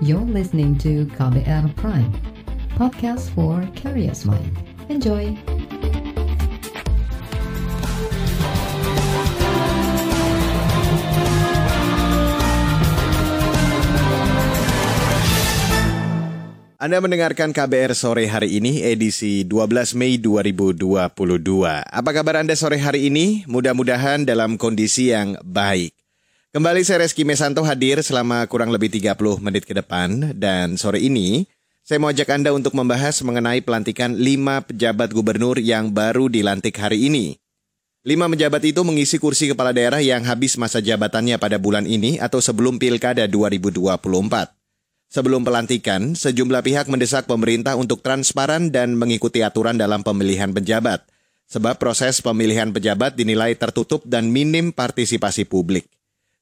You're listening to KBR Prime, podcast for curious mind. Enjoy! Anda mendengarkan KBR sore hari ini edisi 12 Mei 2022. Apa kabar Anda sore hari ini? Mudah-mudahan dalam kondisi yang baik. Kembali saya Reski Mesanto hadir selama kurang lebih 30 menit ke depan dan sore ini saya mau ajak Anda untuk membahas mengenai pelantikan 5 pejabat gubernur yang baru dilantik hari ini. Lima pejabat itu mengisi kursi kepala daerah yang habis masa jabatannya pada bulan ini atau sebelum Pilkada 2024. Sebelum pelantikan, sejumlah pihak mendesak pemerintah untuk transparan dan mengikuti aturan dalam pemilihan pejabat, sebab proses pemilihan pejabat dinilai tertutup dan minim partisipasi publik.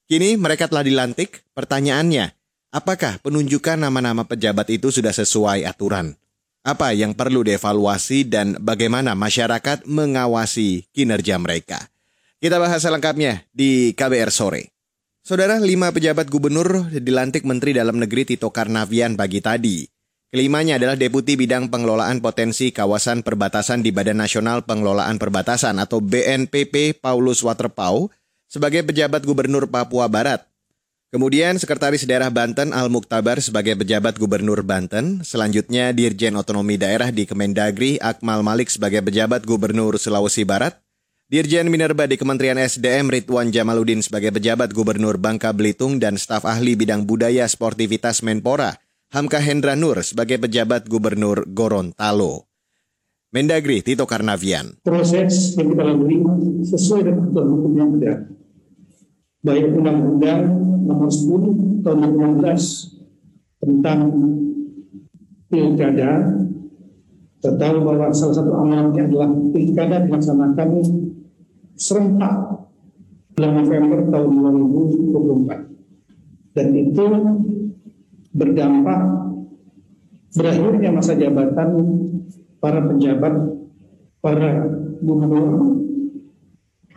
Kini mereka telah dilantik, pertanyaannya, apakah penunjukan nama-nama pejabat itu sudah sesuai aturan? Apa yang perlu dievaluasi dan bagaimana masyarakat mengawasi kinerja mereka? Kita bahas selengkapnya di KBR Sore. Saudara, lima pejabat gubernur dilantik Menteri Dalam Negeri Tito Karnavian pagi tadi. Kelimanya adalah Deputi Bidang Pengelolaan Potensi Kawasan Perbatasan di Badan Nasional Pengelolaan Perbatasan atau BNPP Paulus Waterpau sebagai pejabat gubernur Papua Barat. Kemudian Sekretaris Daerah Banten Al Muktabar sebagai pejabat gubernur Banten. Selanjutnya Dirjen Otonomi Daerah di Kemendagri Akmal Malik sebagai pejabat gubernur Sulawesi Barat. Dirjen Minerba di Kementerian SDM Ridwan Jamaludin sebagai pejabat Gubernur Bangka Belitung dan staf ahli bidang budaya sportivitas Menpora, Hamka Hendra Nur sebagai pejabat Gubernur Gorontalo. Mendagri Tito Karnavian. Proses yang kita lalui sesuai dengan aturan hukum yang ada. Baik Undang-Undang nomor 10 tahun 2016 tentang pilkada, kita tahu bahwa salah satu amanatnya adalah pilkada dilaksanakan serentak bulan November tahun 2024 dan itu berdampak berakhirnya masa jabatan para pejabat para gubernur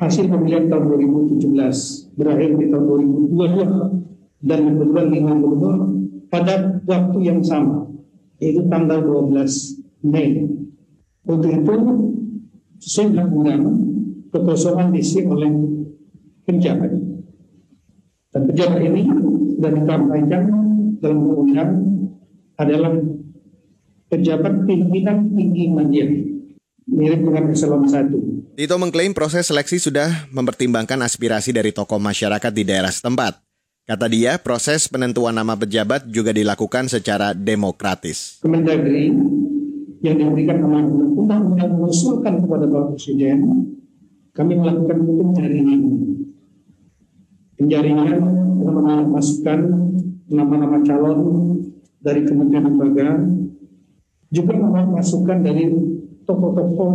hasil pemilihan tahun 2017 berakhir di tahun 2022 dan kebetulan lima gubernur pada waktu yang sama yaitu tanggal 12 Mei untuk itu sesuai dengan kekosongan diisi oleh penjabat. Dan pejabat ini sudah ditampaikan dalam undang adalah pejabat pimpinan tinggi mandiri mirip dengan eselon 1. Tito mengklaim proses seleksi sudah mempertimbangkan aspirasi dari tokoh masyarakat di daerah setempat. Kata dia, proses penentuan nama pejabat juga dilakukan secara demokratis. Kemendagri yang diberikan amanah undang-undang mengusulkan kepada Bapak Presiden kami melakukan penjaringan. Penjaringan memasukkan nama-nama calon dari kementerian lembaga, juga memasukkan dari tokoh-tokoh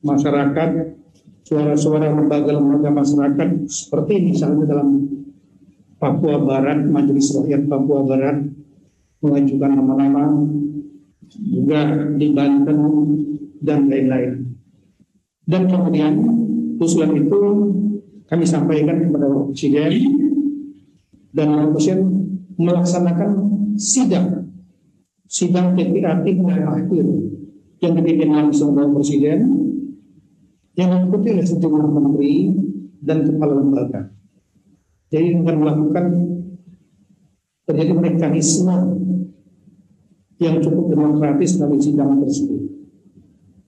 masyarakat, suara-suara lembaga-lembaga masyarakat, seperti misalnya dalam Papua Barat, Majelis Rakyat Papua Barat mengajukan nama-nama, juga di Banten dan lain-lain. Dan kemudian usulan itu kami sampaikan kepada Bapak Presiden dan Bapak Presiden melaksanakan sidang sidang tingkat akhir yang dipimpin langsung Bapak Presiden yang mengikuti oleh sejumlah menteri dan kepala lembaga. Jadi akan melakukan terjadi mekanisme yang cukup demokratis dalam sidang tersebut.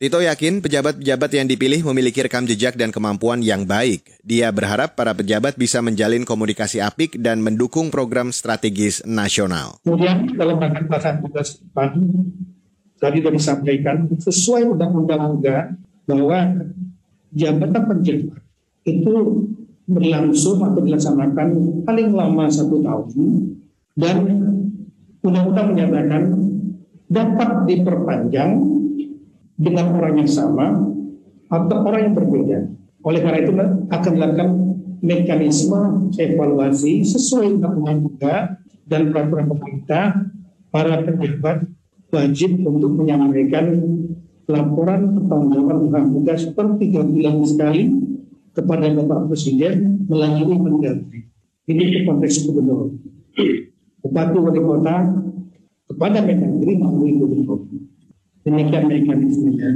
Tito yakin pejabat-pejabat yang dipilih memiliki rekam jejak dan kemampuan yang baik. Dia berharap para pejabat bisa menjalin komunikasi apik dan mendukung program strategis nasional. Kemudian dalam rangka pelaksanaan tugas pagi, tadi sudah disampaikan sesuai undang-undang bahwa jabatan pejabat itu berlangsung atau dilaksanakan paling lama satu tahun dan undang-undang menyatakan dapat diperpanjang dengan orang yang sama atau orang yang berbeda. Oleh karena itu akan dilakukan mekanisme evaluasi sesuai undang-undang juga dan peraturan pemerintah para pejabat wajib untuk menyampaikan laporan pertanggungjawaban tugas per tiga bulan sekali kepada Bapak Presiden melalui Mendagri. Ini itu konteks gubernur. Bupati wali kota kepada Mendagri melalui gubernur. Demikian mekanismenya.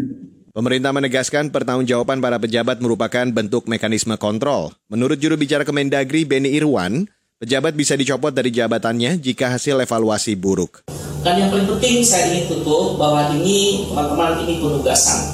Pemerintah menegaskan pertanggungjawaban para pejabat merupakan bentuk mekanisme kontrol. Menurut juru bicara Kemendagri Beni Irwan, pejabat bisa dicopot dari jabatannya jika hasil evaluasi buruk. Dan yang paling penting saya ingin tutup bahwa ini teman-teman ini penugasan,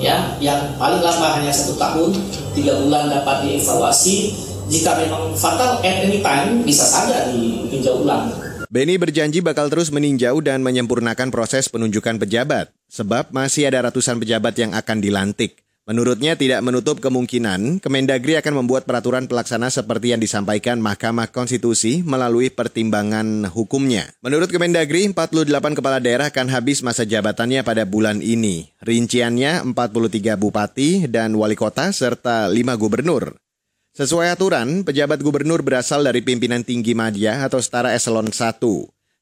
ya, yang paling lama hanya satu tahun, tiga bulan dapat dievaluasi. Jika memang fatal at any time bisa saja ditinjau ulang. Beni berjanji bakal terus meninjau dan menyempurnakan proses penunjukan pejabat, sebab masih ada ratusan pejabat yang akan dilantik. Menurutnya tidak menutup kemungkinan Kemendagri akan membuat peraturan pelaksana seperti yang disampaikan Mahkamah Konstitusi melalui pertimbangan hukumnya. Menurut Kemendagri, 48 kepala daerah akan habis masa jabatannya pada bulan ini. Rinciannya 43 bupati dan wali kota serta 5 gubernur. Sesuai aturan, pejabat gubernur berasal dari pimpinan tinggi media atau setara eselon 1.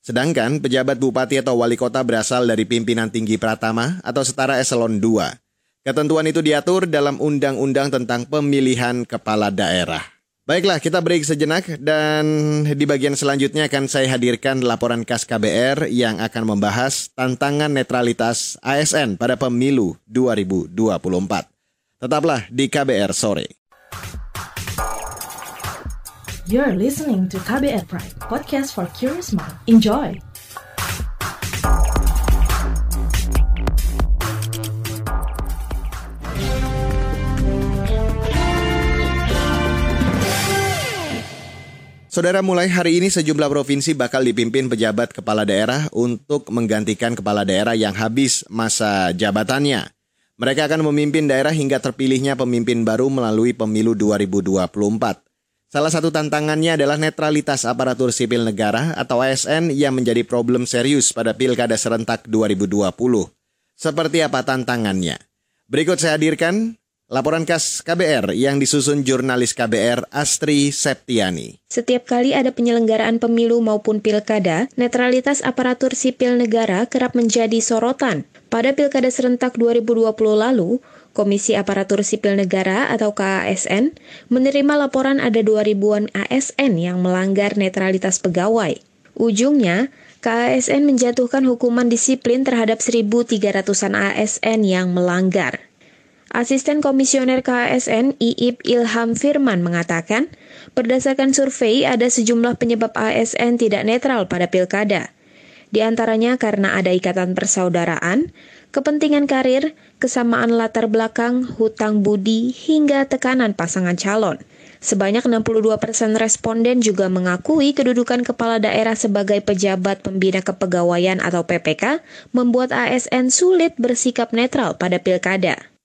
Sedangkan pejabat bupati atau wali kota berasal dari pimpinan tinggi pratama atau setara eselon 2. Ketentuan itu diatur dalam Undang-Undang tentang Pemilihan Kepala Daerah. Baiklah, kita break sejenak dan di bagian selanjutnya akan saya hadirkan laporan khas KBR yang akan membahas tantangan netralitas ASN pada pemilu 2024. Tetaplah di KBR sore. You're listening to KBR Pride, podcast for curious mind. Enjoy! Saudara, mulai hari ini sejumlah provinsi bakal dipimpin pejabat kepala daerah untuk menggantikan kepala daerah yang habis masa jabatannya. Mereka akan memimpin daerah hingga terpilihnya pemimpin baru melalui pemilu 2024. Salah satu tantangannya adalah netralitas aparatur sipil negara atau ASN yang menjadi problem serius pada Pilkada serentak 2020. Seperti apa tantangannya? Berikut saya hadirkan Laporan khas KBR yang disusun jurnalis KBR Astri Septiani. Setiap kali ada penyelenggaraan pemilu maupun pilkada, netralitas aparatur sipil negara kerap menjadi sorotan. Pada pilkada serentak 2020 lalu, Komisi Aparatur Sipil Negara atau KASN menerima laporan ada 2 ribuan ASN yang melanggar netralitas pegawai. Ujungnya, KASN menjatuhkan hukuman disiplin terhadap 1.300-an ASN yang melanggar. Asisten Komisioner KASN Iip Ilham Firman mengatakan, berdasarkan survei ada sejumlah penyebab ASN tidak netral pada pilkada. Di antaranya karena ada ikatan persaudaraan, kepentingan karir, kesamaan latar belakang, hutang budi, hingga tekanan pasangan calon. Sebanyak 62 persen responden juga mengakui kedudukan kepala daerah sebagai pejabat pembina kepegawaian atau PPK membuat ASN sulit bersikap netral pada pilkada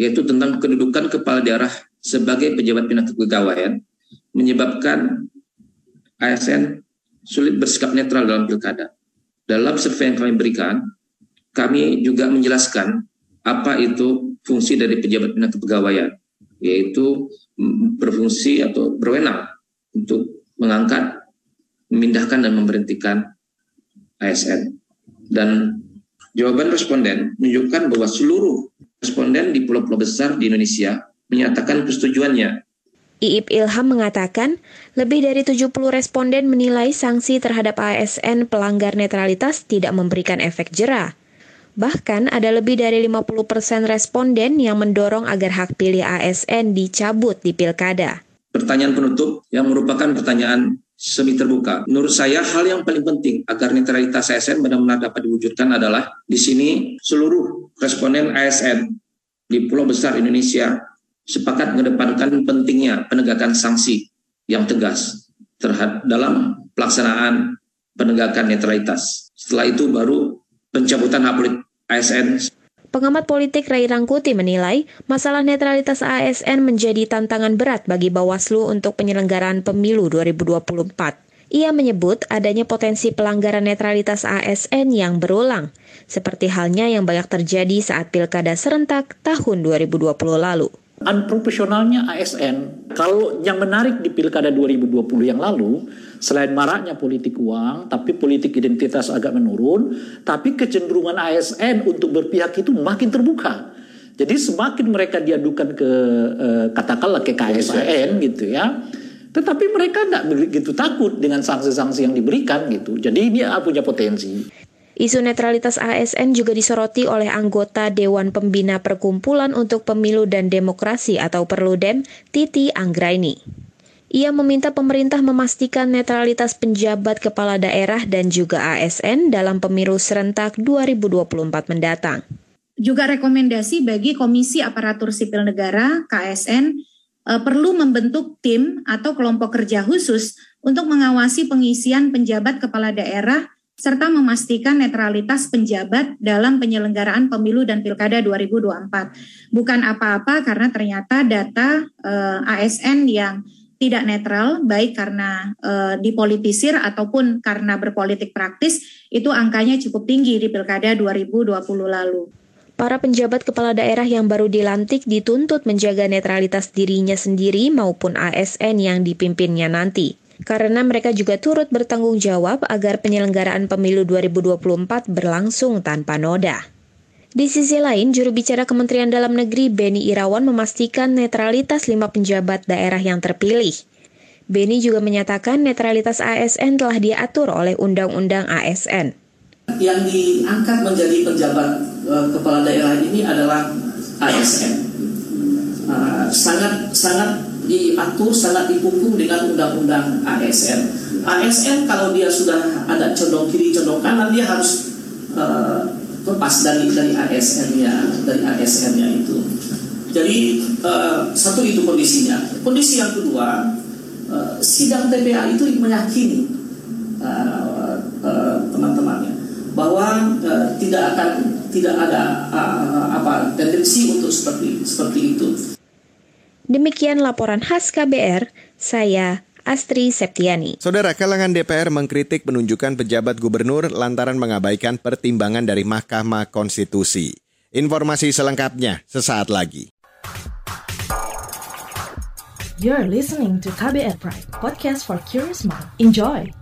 yaitu tentang kedudukan kepala daerah sebagai pejabat bina kepegawaian menyebabkan ASN sulit bersikap netral dalam pilkada. Dalam survei yang kami berikan, kami juga menjelaskan apa itu fungsi dari pejabat bina kepegawaian, yaitu berfungsi atau berwenang untuk mengangkat, memindahkan dan memberhentikan ASN. Dan jawaban responden menunjukkan bahwa seluruh responden di pulau-pulau besar di Indonesia menyatakan persetujuannya. Iip Ilham mengatakan, lebih dari 70 responden menilai sanksi terhadap ASN pelanggar netralitas tidak memberikan efek jerah. Bahkan ada lebih dari 50% persen responden yang mendorong agar hak pilih ASN dicabut di pilkada. Pertanyaan penutup yang merupakan pertanyaan semi terbuka. Menurut saya hal yang paling penting agar netralitas ASN benar-benar dapat diwujudkan adalah di sini seluruh responden ASN di pulau besar Indonesia sepakat mengedepankan pentingnya penegakan sanksi yang tegas terhadap dalam pelaksanaan penegakan netralitas. Setelah itu baru pencabutan hak politik ASN Pengamat politik Ray Rangkuti menilai masalah netralitas ASN menjadi tantangan berat bagi Bawaslu untuk penyelenggaraan pemilu 2024. Ia menyebut adanya potensi pelanggaran netralitas ASN yang berulang, seperti halnya yang banyak terjadi saat pilkada serentak tahun 2020 lalu unprofesionalnya ASN. Kalau yang menarik di Pilkada 2020 yang lalu, selain maraknya politik uang, tapi politik identitas agak menurun, tapi kecenderungan ASN untuk berpihak itu makin terbuka. Jadi semakin mereka diadukan ke eh, katakanlah ke KSN gitu ya, Tetapi mereka nggak begitu takut dengan sanksi-sanksi yang diberikan gitu. Jadi ini punya potensi. Isu netralitas ASN juga disoroti oleh anggota Dewan Pembina Perkumpulan untuk Pemilu dan Demokrasi atau Perludem, Titi Anggraini. Ia meminta pemerintah memastikan netralitas penjabat kepala daerah dan juga ASN dalam pemilu serentak 2024 mendatang. Juga rekomendasi bagi Komisi Aparatur Sipil Negara (KSN) eh, perlu membentuk tim atau kelompok kerja khusus untuk mengawasi pengisian penjabat kepala daerah serta memastikan netralitas penjabat dalam penyelenggaraan pemilu dan pilkada 2024. Bukan apa-apa karena ternyata data eh, ASN yang tidak netral, baik karena eh, dipolitisir ataupun karena berpolitik praktis, itu angkanya cukup tinggi di pilkada 2020 lalu. Para penjabat kepala daerah yang baru dilantik dituntut menjaga netralitas dirinya sendiri maupun ASN yang dipimpinnya nanti karena mereka juga turut bertanggung jawab agar penyelenggaraan pemilu 2024 berlangsung tanpa noda. Di sisi lain, juru bicara Kementerian Dalam Negeri Beni Irawan memastikan netralitas lima penjabat daerah yang terpilih. Beni juga menyatakan netralitas ASN telah diatur oleh Undang-Undang ASN. Yang diangkat menjadi penjabat uh, kepala daerah ini adalah ASN. Uh, sangat sangat diatur sangat dipukung dengan undang-undang ASN. ASN kalau dia sudah ada condong kiri condong kanan dia harus uh, lepas dari dari ASN-nya dari ASN-nya itu. Jadi uh, satu itu kondisinya. Kondisi yang kedua uh, sidang TPA itu meyakini uh, uh, bahwa uh, tidak akan tidak ada uh, apa tendensi untuk seperti seperti itu. Demikian laporan khas KBR, saya Astri Septiani. Saudara kalangan DPR mengkritik penunjukan pejabat gubernur lantaran mengabaikan pertimbangan dari Mahkamah Konstitusi. Informasi selengkapnya sesaat lagi. You're listening to KBR Pride, podcast for curious mind. Enjoy!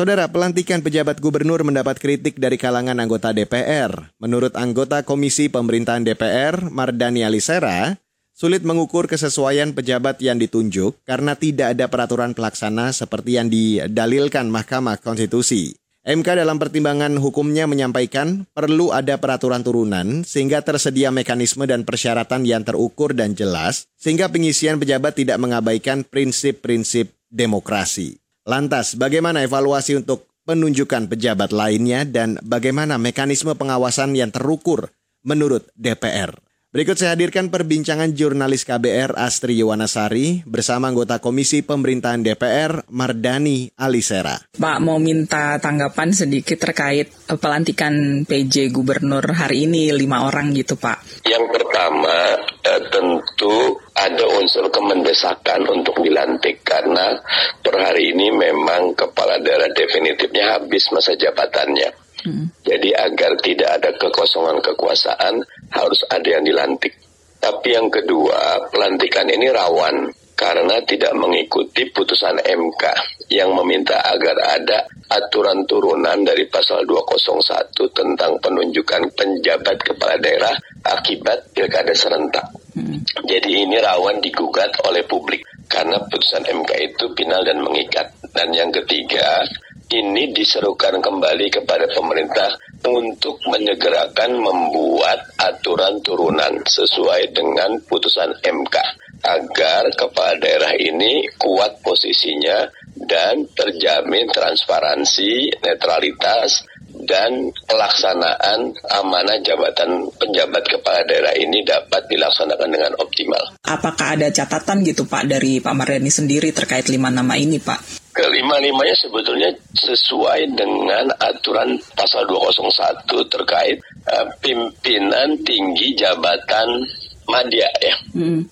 Saudara, pelantikan pejabat gubernur mendapat kritik dari kalangan anggota DPR. Menurut anggota Komisi Pemerintahan DPR, Mardani Alisera, sulit mengukur kesesuaian pejabat yang ditunjuk karena tidak ada peraturan pelaksana seperti yang didalilkan Mahkamah Konstitusi. MK dalam pertimbangan hukumnya menyampaikan perlu ada peraturan turunan sehingga tersedia mekanisme dan persyaratan yang terukur dan jelas sehingga pengisian pejabat tidak mengabaikan prinsip-prinsip demokrasi. Lantas, bagaimana evaluasi untuk penunjukan pejabat lainnya dan bagaimana mekanisme pengawasan yang terukur menurut DPR? Berikut saya hadirkan perbincangan jurnalis KBR Astri Yuwanasari bersama anggota Komisi Pemerintahan DPR Mardani Alisera. Pak mau minta tanggapan sedikit terkait pelantikan PJ Gubernur hari ini lima orang gitu Pak. Yang pertama eh, tentu ada unsur kemendesakan untuk dilantik karena per hari ini memang kepala daerah definitifnya habis masa jabatannya. Hmm. Jadi agar tidak ada kekosongan kekuasaan harus ada yang dilantik. Tapi yang kedua, pelantikan ini rawan karena tidak mengikuti putusan MK yang meminta agar ada aturan turunan dari pasal 201 tentang penunjukan penjabat kepala daerah akibat pilkada serentak. Hmm. Jadi ini rawan digugat oleh publik karena putusan MK itu final dan mengikat. Dan yang ketiga, ini diserukan kembali kepada pemerintah untuk menyegerakan membuat aturan turunan sesuai dengan putusan MK agar kepala daerah ini kuat posisinya dan terjamin transparansi, netralitas, dan pelaksanaan amanah jabatan penjabat kepala daerah ini dapat dilaksanakan dengan optimal. Apakah ada catatan gitu Pak dari Pak Mardani sendiri terkait lima nama ini Pak? kelima-limanya sebetulnya sesuai dengan aturan pasal 201 terkait uh, pimpinan tinggi jabatan media ya. Hmm.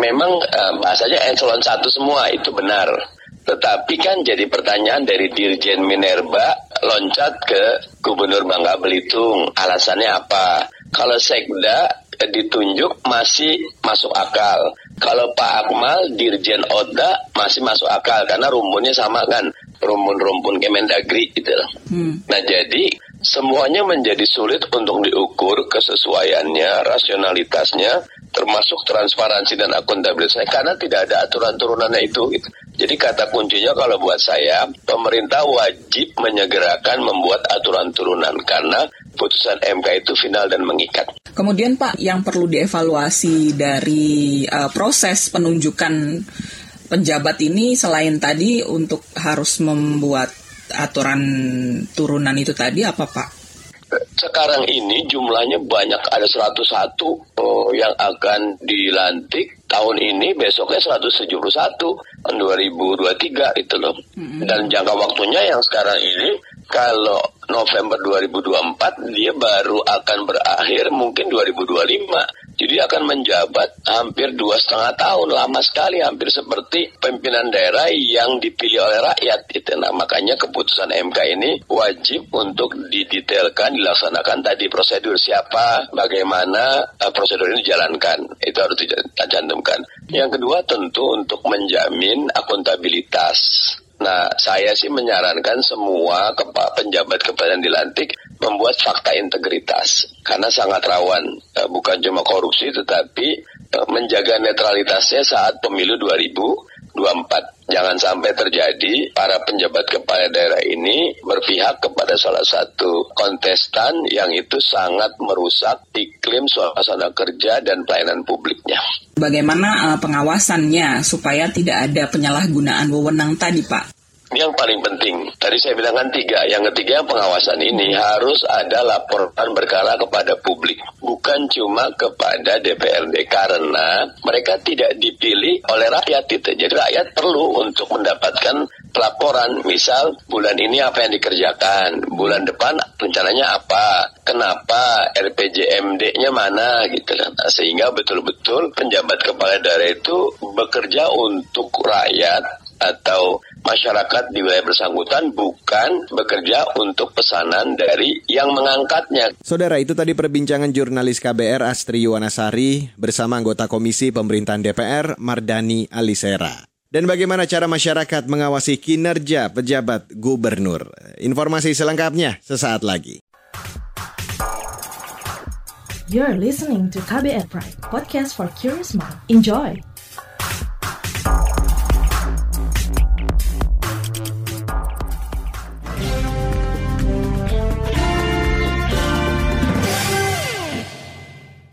Memang uh, bahasanya eselon satu semua itu benar. Tetapi kan jadi pertanyaan dari Dirjen Minerba loncat ke Gubernur Bangka Belitung. Alasannya apa? Kalau Sekda ditunjuk masih masuk akal. Kalau Pak Akmal, Dirjen Oda masih masuk akal karena rumunnya sama kan. rumpun-rumpun Kemendagri gitu. Hmm. Nah jadi semuanya menjadi sulit untuk diukur kesesuaiannya, rasionalitasnya, termasuk transparansi dan akuntabilitasnya karena tidak ada aturan turunannya itu. Gitu. Jadi kata kuncinya kalau buat saya, pemerintah wajib menyegerakan membuat aturan turunan karena putusan MK itu final dan mengikat. Kemudian Pak, yang perlu dievaluasi dari uh, proses penunjukan penjabat ini selain tadi untuk harus membuat aturan turunan itu tadi apa Pak? Sekarang ini jumlahnya banyak. Ada 101 oh, yang akan dilantik. Tahun ini besoknya 171 2023 itu loh. Mm-hmm. dan jangka waktunya yang sekarang ini kalau November 2024 dia baru akan berakhir mungkin 2025 jadi akan menjabat hampir dua setengah tahun, lama sekali, hampir seperti pimpinan daerah yang dipilih oleh rakyat. Itu. Nah, makanya keputusan MK ini wajib untuk didetailkan, dilaksanakan tadi prosedur siapa, bagaimana uh, prosedur ini dijalankan. Itu harus dicantumkan. Yang kedua tentu untuk menjamin akuntabilitas Nah, saya sih menyarankan semua kepa penjabat kepala dilantik membuat fakta integritas karena sangat rawan eh, bukan cuma korupsi tetapi eh, menjaga netralitasnya saat pemilu 2024. Jangan sampai terjadi para penjabat kepala daerah ini berpihak kepada salah satu kontestan yang itu sangat merusak iklim suasana kerja dan pelayanan publiknya. Bagaimana uh, pengawasannya supaya tidak ada penyalahgunaan wewenang tadi, Pak? Yang paling penting, tadi saya bilang kan tiga. Yang ketiga pengawasan ini harus ada laporan berkala kepada publik. Bukan cuma kepada DPRD. Karena mereka tidak dipilih oleh rakyat itu. Jadi rakyat perlu untuk mendapatkan pelaporan. Misal bulan ini apa yang dikerjakan. Bulan depan rencananya apa. Kenapa RPJMD-nya mana gitu kan. Nah, sehingga betul-betul penjabat kepala daerah itu bekerja untuk rakyat atau masyarakat di wilayah bersangkutan bukan bekerja untuk pesanan dari yang mengangkatnya. Saudara, itu tadi perbincangan jurnalis KBR Astri Yuwanasari bersama anggota Komisi Pemerintahan DPR Mardani Alisera. Dan bagaimana cara masyarakat mengawasi kinerja pejabat gubernur? Informasi selengkapnya sesaat lagi. You're listening to KBR Pride, podcast for curious mind. Enjoy!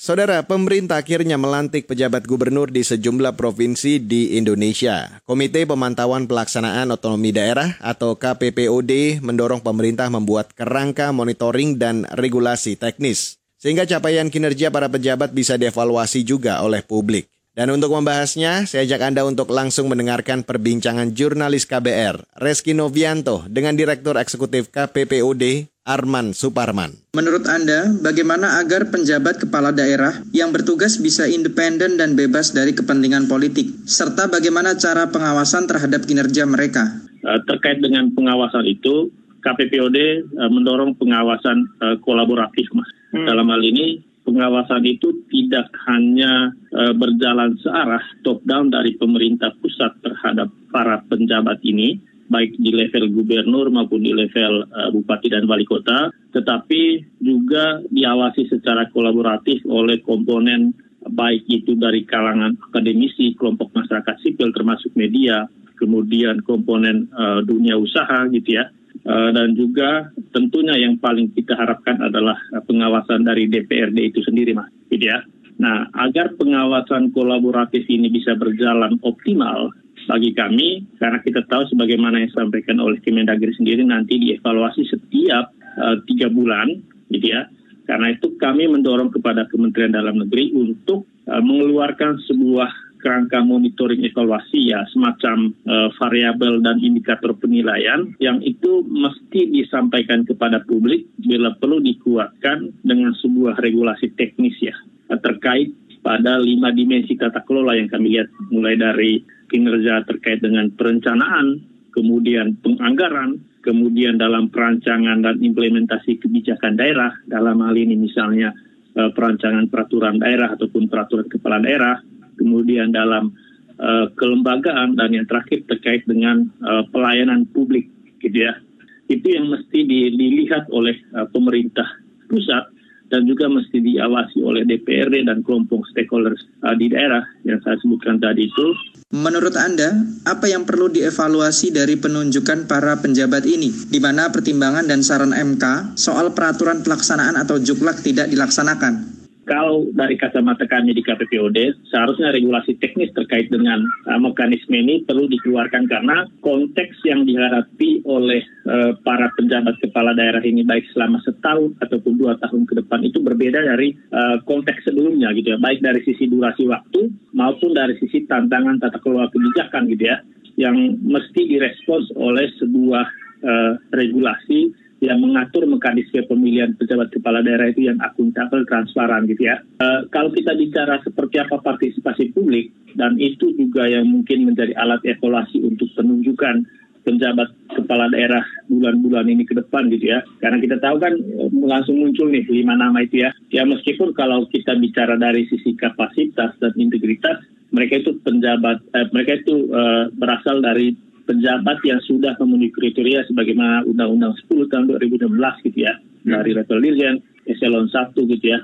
Saudara, pemerintah akhirnya melantik pejabat gubernur di sejumlah provinsi di Indonesia. Komite Pemantauan Pelaksanaan Otonomi Daerah atau KPPOD mendorong pemerintah membuat kerangka monitoring dan regulasi teknis sehingga capaian kinerja para pejabat bisa dievaluasi juga oleh publik. Dan untuk membahasnya, saya ajak Anda untuk langsung mendengarkan perbincangan jurnalis KBR, Reski Novianto, dengan Direktur Eksekutif KPPOD, Arman Suparman. Menurut Anda, bagaimana agar penjabat kepala daerah yang bertugas bisa independen dan bebas dari kepentingan politik, serta bagaimana cara pengawasan terhadap kinerja mereka? Eh, terkait dengan pengawasan itu, KPPOD eh, mendorong pengawasan eh, kolaboratif, Mas. Hmm. Dalam hal ini, pengawasan itu tidak hanya berjalan searah top down dari pemerintah pusat terhadap para penjabat ini, baik di level gubernur maupun di level uh, bupati dan wali kota, tetapi juga diawasi secara kolaboratif oleh komponen baik itu dari kalangan akademisi, kelompok masyarakat sipil termasuk media, kemudian komponen uh, dunia usaha gitu ya. Uh, dan juga tentunya yang paling kita harapkan adalah pengawasan dari DPRD itu sendiri, Mas. Gitu ya. Nah, agar pengawasan kolaboratif ini bisa berjalan optimal, bagi kami karena kita tahu sebagaimana yang disampaikan oleh Kemendagri sendiri nanti dievaluasi setiap uh, tiga bulan gitu ya karena itu kami mendorong kepada Kementerian Dalam Negeri untuk uh, mengeluarkan sebuah kerangka monitoring evaluasi ya semacam uh, variabel dan indikator penilaian yang itu mesti disampaikan kepada publik bila perlu dikuatkan dengan sebuah regulasi teknis ya terkait pada lima dimensi tata kelola yang kami lihat mulai dari kinerja terkait dengan perencanaan, kemudian penganggaran, kemudian dalam perancangan dan implementasi kebijakan daerah, dalam hal ini misalnya uh, perancangan peraturan daerah ataupun peraturan kepala daerah, kemudian dalam uh, kelembagaan dan yang terakhir terkait dengan uh, pelayanan publik gitu ya. Itu yang mesti dilihat oleh pemerintah pusat dan juga mesti diawasi oleh DPRD dan kelompok stakeholders di daerah yang saya sebutkan tadi itu. Menurut Anda, apa yang perlu dievaluasi dari penunjukan para penjabat ini, di mana pertimbangan dan saran MK soal peraturan pelaksanaan atau juklak tidak dilaksanakan? Kalau dari kacamata kami di KPPOD, seharusnya regulasi teknis terkait dengan uh, mekanisme ini perlu dikeluarkan karena konteks yang dihadapi oleh uh, para penjabat kepala daerah ini baik selama setahun ataupun dua tahun ke depan itu berbeda dari uh, konteks sebelumnya gitu ya, baik dari sisi durasi waktu maupun dari sisi tantangan tata kelola kebijakan gitu ya, yang mesti direspons oleh sebuah uh, regulasi yang mengatur mekanisme pemilihan pejabat kepala daerah itu yang akuntabel, transparan gitu ya. E, kalau kita bicara seperti apa partisipasi publik dan itu juga yang mungkin menjadi alat evaluasi untuk penunjukan penjabat kepala daerah bulan-bulan ini ke depan gitu ya. Karena kita tahu kan eh, langsung muncul nih lima nama itu ya. Ya meskipun kalau kita bicara dari sisi kapasitas dan integritas, mereka itu penjabat, eh, mereka itu eh, berasal dari pejabat yang sudah memenuhi kriteria sebagaimana Undang-Undang 10 tahun 2016 gitu ya dari level dirjen eselon 1 gitu ya.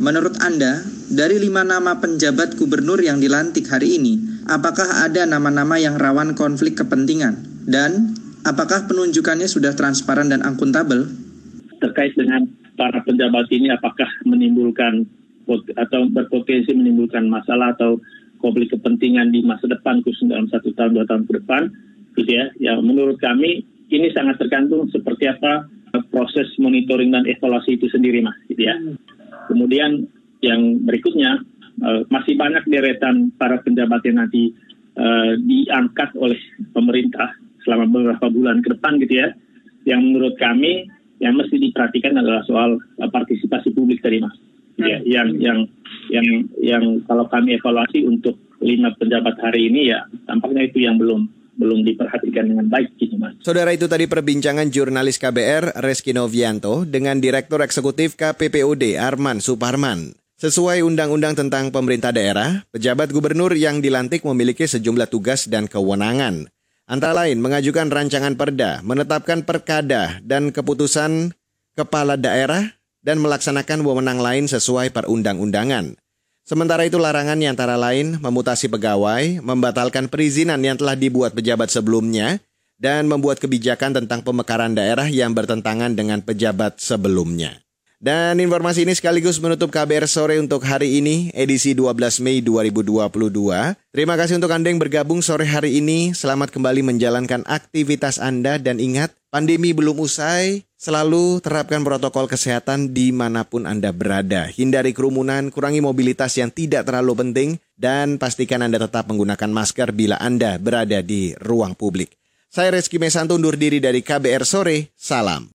Menurut Anda, dari lima nama penjabat gubernur yang dilantik hari ini, apakah ada nama-nama yang rawan konflik kepentingan? Dan apakah penunjukannya sudah transparan dan akuntabel? Terkait dengan para penjabat ini, apakah menimbulkan atau berpotensi menimbulkan masalah atau konflik kepentingan di masa depan khususnya dalam satu tahun dua tahun ke depan gitu ya. Ya menurut kami ini sangat tergantung seperti apa proses monitoring dan evaluasi itu sendiri mas gitu ya. Kemudian yang berikutnya uh, masih banyak deretan para penjabat yang nanti uh, diangkat oleh pemerintah selama beberapa bulan ke depan gitu ya. Yang menurut kami yang mesti diperhatikan adalah soal uh, partisipasi publik tadi mas. Gitu ya, yang yang yang yang kalau kami evaluasi untuk lima penjabat hari ini ya tampaknya itu yang belum belum diperhatikan dengan baik gitu Mas. Saudara itu tadi perbincangan jurnalis KBR Reski Novianto dengan Direktur Eksekutif KPPUD Arman Suparman. Sesuai undang-undang tentang pemerintah daerah, pejabat gubernur yang dilantik memiliki sejumlah tugas dan kewenangan. Antara lain mengajukan rancangan perda, menetapkan perkada dan keputusan kepala daerah dan melaksanakan wewenang lain sesuai perundang-undangan. Sementara itu larangan yang antara lain memutasi pegawai, membatalkan perizinan yang telah dibuat pejabat sebelumnya, dan membuat kebijakan tentang pemekaran daerah yang bertentangan dengan pejabat sebelumnya. Dan informasi ini sekaligus menutup KBR sore untuk hari ini, edisi 12 Mei 2022. Terima kasih untuk Anda yang bergabung sore hari ini. Selamat kembali menjalankan aktivitas Anda dan ingat, pandemi belum usai, Selalu terapkan protokol kesehatan di mana pun Anda berada. Hindari kerumunan, kurangi mobilitas yang tidak terlalu penting, dan pastikan Anda tetap menggunakan masker bila Anda berada di ruang publik. Saya Reski Mesanto undur diri dari KBR Sore, salam.